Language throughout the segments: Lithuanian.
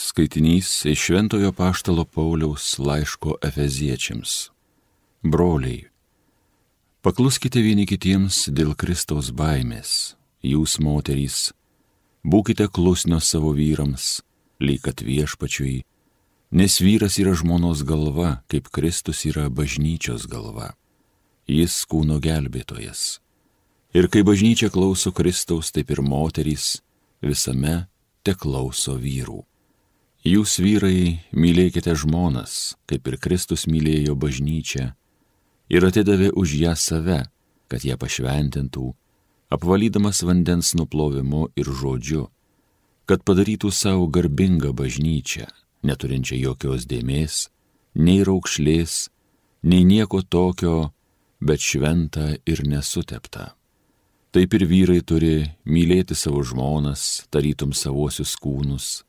Skaitinys iš Šventojo Paštalo Pauliaus laiško Efeziečiams. Broliai, pakluskite vieni kitiems dėl Kristaus baimės, jūs moterys, būkite klusnios savo vyrams, lyg kad viešpačiui, nes vyras yra žmonos galva, kaip Kristus yra bažnyčios galva. Jis kūno gelbėtojas. Ir kai bažnyčia klauso Kristaus, taip ir moterys visame te klauso vyrų. Jūs vyrai mylėkite žmonas, kaip ir Kristus mylėjo bažnyčią ir atidavė už ją save, kad ją pašventintų, apvalydamas vandens nuplovimu ir žodžiu, kad padarytų savo garbingą bažnyčią, neturinčią jokios dėmesys, nei raukšlės, nei nieko tokio, bet šventą ir nesuteptą. Taip ir vyrai turi mylėti savo žmonas, tarytum savosius kūnus.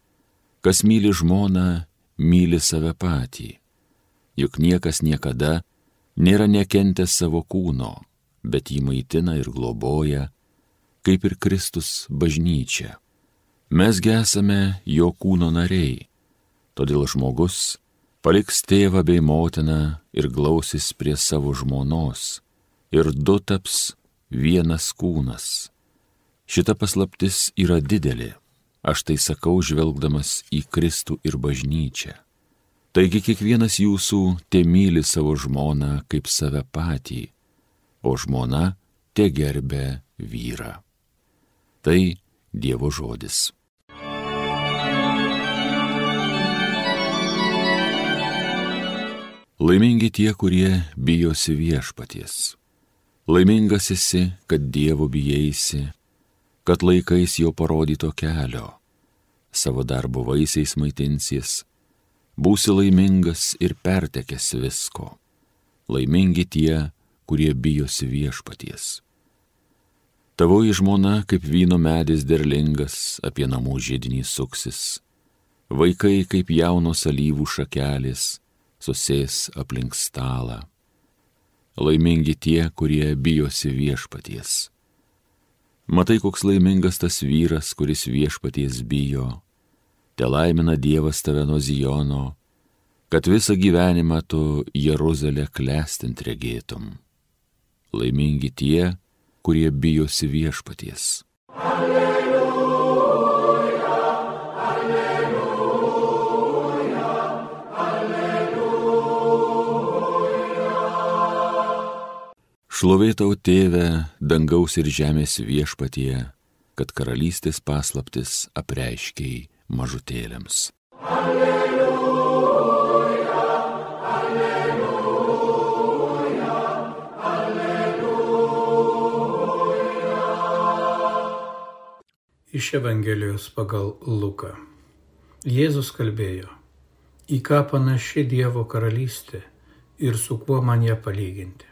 Kas myli žmoną, myli save patį. Juk niekas niekada nėra nekentęs savo kūno, bet jį maitina ir globoja, kaip ir Kristus bažnyčia. Mesgi esame jo kūno nariai, todėl žmogus paliks tėvą bei motiną ir glausis prie savo žmonos, ir du taps vienas kūnas. Šita paslaptis yra didelė, aš tai sakau žvelgdamas į Kristų ir bažnyčią. Taigi kiekvienas jūsų te myli savo žmoną kaip save patį, o žmona te gerbė vyrą. Tai Dievo žodis. Laimingi tie, kurie bijosi viešpaties Laimingas esi, kad Dievo bijėsi, kad laikais jo parodyto kelio, savo darbo vaisiais maitinsies, būsi laimingas ir pertekęs visko. Laimingi tie, kurie bijosi viešpaties. Tavoji žmona kaip vyno medis derlingas apie namų žydinį suksis, vaikai kaip jaunos alyvų šakelės susės aplink stalą laimingi tie, kurie bijosi viešpaties. Matai, koks laimingas tas vyras, kuris viešpaties bijo. Te laimina Dievas tave nuo Zijono, kad visą gyvenimą tu Jeruzalę klestint regėtum. Laimingi tie, kurie bijosi viešpaties. Alleluja. Šlovėtau tėvę, dangaus ir žemės viešpatie, kad karalystės paslaptis apreiškiai mažutėlėms. Alleluja, alleluja, alleluja. Iš Evangelijos pagal Luką. Jėzus kalbėjo, į ką panaši Dievo karalystė ir su kuo man ją palyginti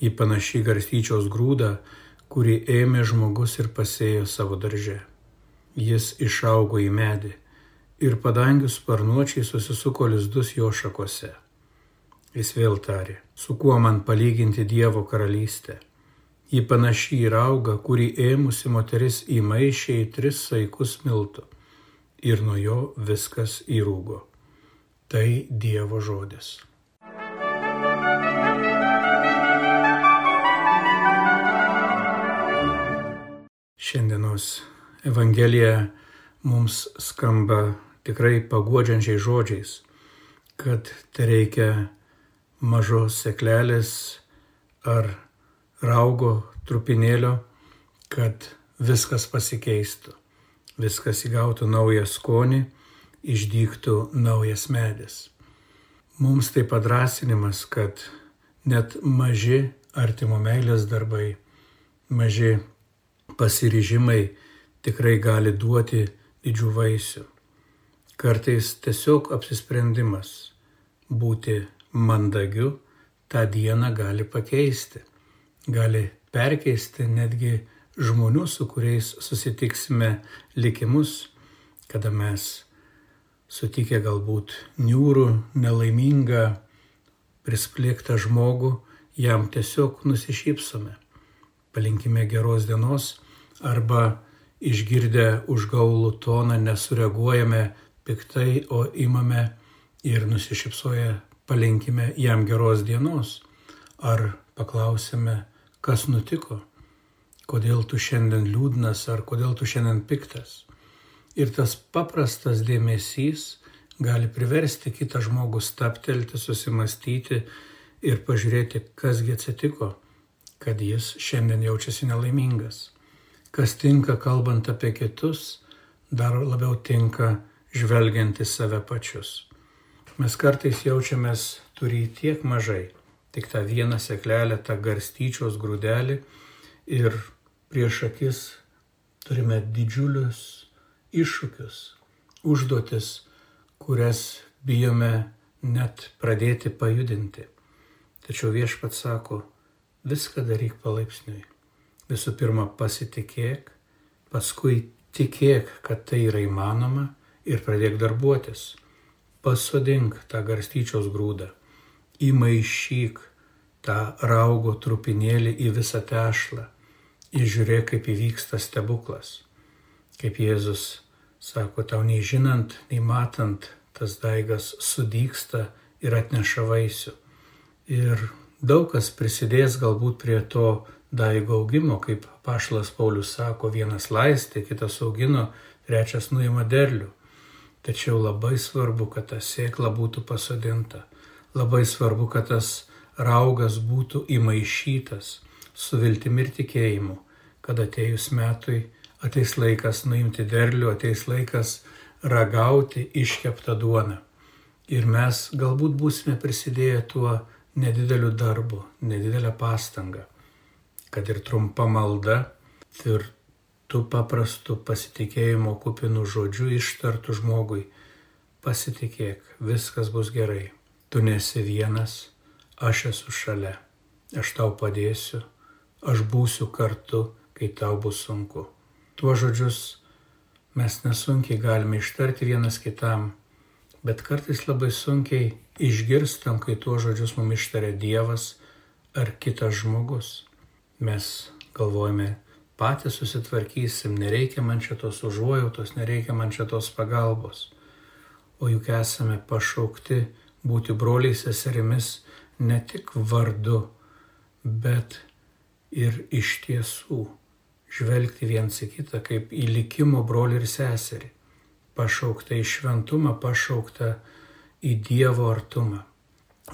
į panašį garstyčios grūdą, kurį ėmė žmogus ir pasėjo savo darže. Jis išaugo į medį ir padangių sparnuočiai susisuko lizdus jo šakose. Jis vėl tarė, su kuo man palyginti Dievo karalystę. Ji panaši į raugą, kurį ėmusi moteris įmaišė į tris saikus miltų ir nuo jo viskas įrūgo. Tai Dievo žodis. Šiandienos Evangelija mums skamba tikrai paguodžiančiai žodžiais, kad tai reikia mažos seklelės ar raugo trupinėlio, kad viskas pasikeistų, viskas įgautų naują skonį, išdygtų naujas medis. Mums tai padrasinimas, kad net maži artimo meilės darbai, maži pasiryžimai tikrai gali duoti didžių vaisių. Kartais tiesiog apsisprendimas būti mandagiu tą dieną gali pakeisti, gali perkeisti netgi žmonių, su kuriais susitiksime likimus, kada mes sutikę galbūt niūrų, nelaimingą, prisplėktą žmogų, jam tiesiog nusišypsome. Palinkime geros dienos arba išgirdę užgaulų toną nesureaguojame piktai, o imame ir nusišypsoję palinkime jam geros dienos. Ar paklausime, kas nutiko, kodėl tu šiandien liūdnas ar kodėl tu šiandien piktas. Ir tas paprastas dėmesys gali priversti kitą žmogų staptelti, susimastyti ir pažiūrėti, kasgi atsitiko, kad jis šiandien jaučiasi nelaimingas. Kas tinka kalbant apie kitus, dar labiau tinka žvelgiant į save pačius. Mes kartais jaučiamės turi tiek mažai, tik tą vieną seklelę, tą garstyčios grūdelį ir prieš akis turime didžiulius iššūkius, užduotis, kurias bijome net pradėti pajudinti. Tačiau viešpat sako, viską daryk palaipsniui. Visų pirma, pasitikėk, paskui tikėk, kad tai yra įmanoma ir pradėk darbuotis. Pasodink tą garstyčios grūdą, įmaišyk tą raugo trupinėlį į visą tešlą ir žiūrėk, kaip įvyksta stebuklas. Kaip Jėzus sako, tau nei žinant, nei matant, tas daigas sudyksta ir atneša vaisių ir daug kas prisidės galbūt prie to daigo augimo, kaip Pašlas Paulius sako, vienas laistė, kitas augino, trečias nuima derlių. Tačiau labai svarbu, kad ta sėkla būtų pasodinta. Labai svarbu, kad tas raugas būtų įmaišytas su viltimi ir tikėjimu, kad atejus metui ateis laikas nuimti derlių, ateis laikas ragauti iškeptą duoną. Ir mes galbūt būsime prisidėję tuo nedideliu darbu, nedidelę pastangą, kad ir trumpa malda, ir tu paprastu pasitikėjimo kupinų žodžių ištartų žmogui, pasitikėk, viskas bus gerai, tu nesi vienas, aš esu šalia, aš tau padėsiu, aš būsiu kartu, kai tau bus sunku. Tuo žodžius mes nesunkiai galime ištarti vienas kitam, bet kartais labai sunkiai išgirstam, kai tuos žodžius mums ištaria Dievas ar kitas žmogus. Mes galvojame, patys susitvarkysim, nereikia man šitos užuojautos, nereikia man šitos pagalbos. O juk esame pašaukti būti broliais seserimis ne tik vardu, bet ir iš tiesų žvelgti viens į kitą kaip į likimo brolį ir seserį. Pašaukta į šventumą, pašaukta į Dievo artumą.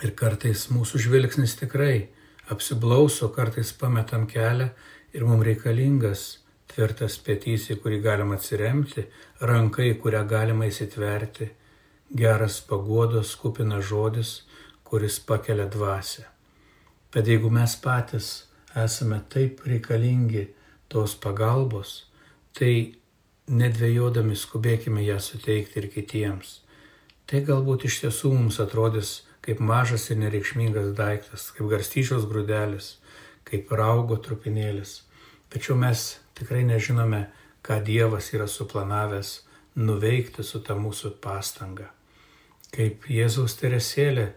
Ir kartais mūsų žvilgsnis tikrai apsiblauso, kartais pametam kelią ir mums reikalingas tvirtas petys, į kurį galima atsiremti, ranka, į kurią galima įsitverti, geras paguodos kupinas žodis, kuris pakelia dvasę. Bet jeigu mes patys esame taip reikalingi tos pagalbos, tai nedvėjodami skubėkime ją suteikti ir kitiems tai galbūt iš tiesų mums atrodys kaip mažas ir nereikšmingas daiktas, kaip garstyčios grūdelis, kaip raugo trupinėlis. Tačiau mes tikrai nežinome, ką Dievas yra suplanavęs nuveikti su ta mūsų pastanga. Kaip Jėzaus teresėlė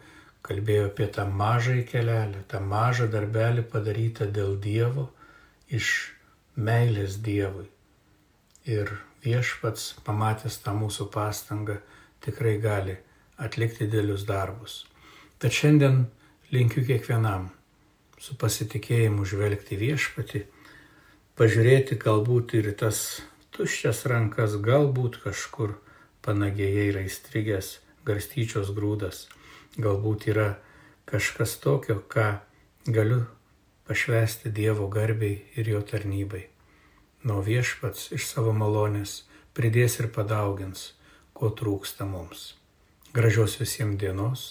kalbėjo apie tą mažą kelelį, tą mažą darbelį padarytą dėl Dievo iš meilės Dievui. Ir viešpats, pamatęs tą mūsų pastangą, tikrai gali atlikti didelius darbus. Tad šiandien linkiu kiekvienam su pasitikėjimu žvelgti viešpati, pažiūrėti galbūt ir tas tuščias rankas, galbūt kažkur panagėje yra įstrigęs garstyčios grūdas, galbūt yra kažkas tokio, ką galiu pašvesti Dievo garbiai ir jo tarnybai. Nuo viešpats iš savo malonės pridės ir padaugins ko trūksta mums. Gražios visiems dienos,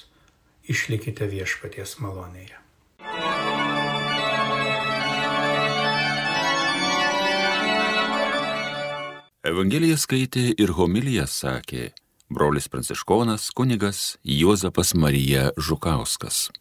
išlikite viešpaties malonėje. Evangeliją skaitė ir homiliją sakė brolis pranciškonas kunigas Juozapas Marija Žukauskas.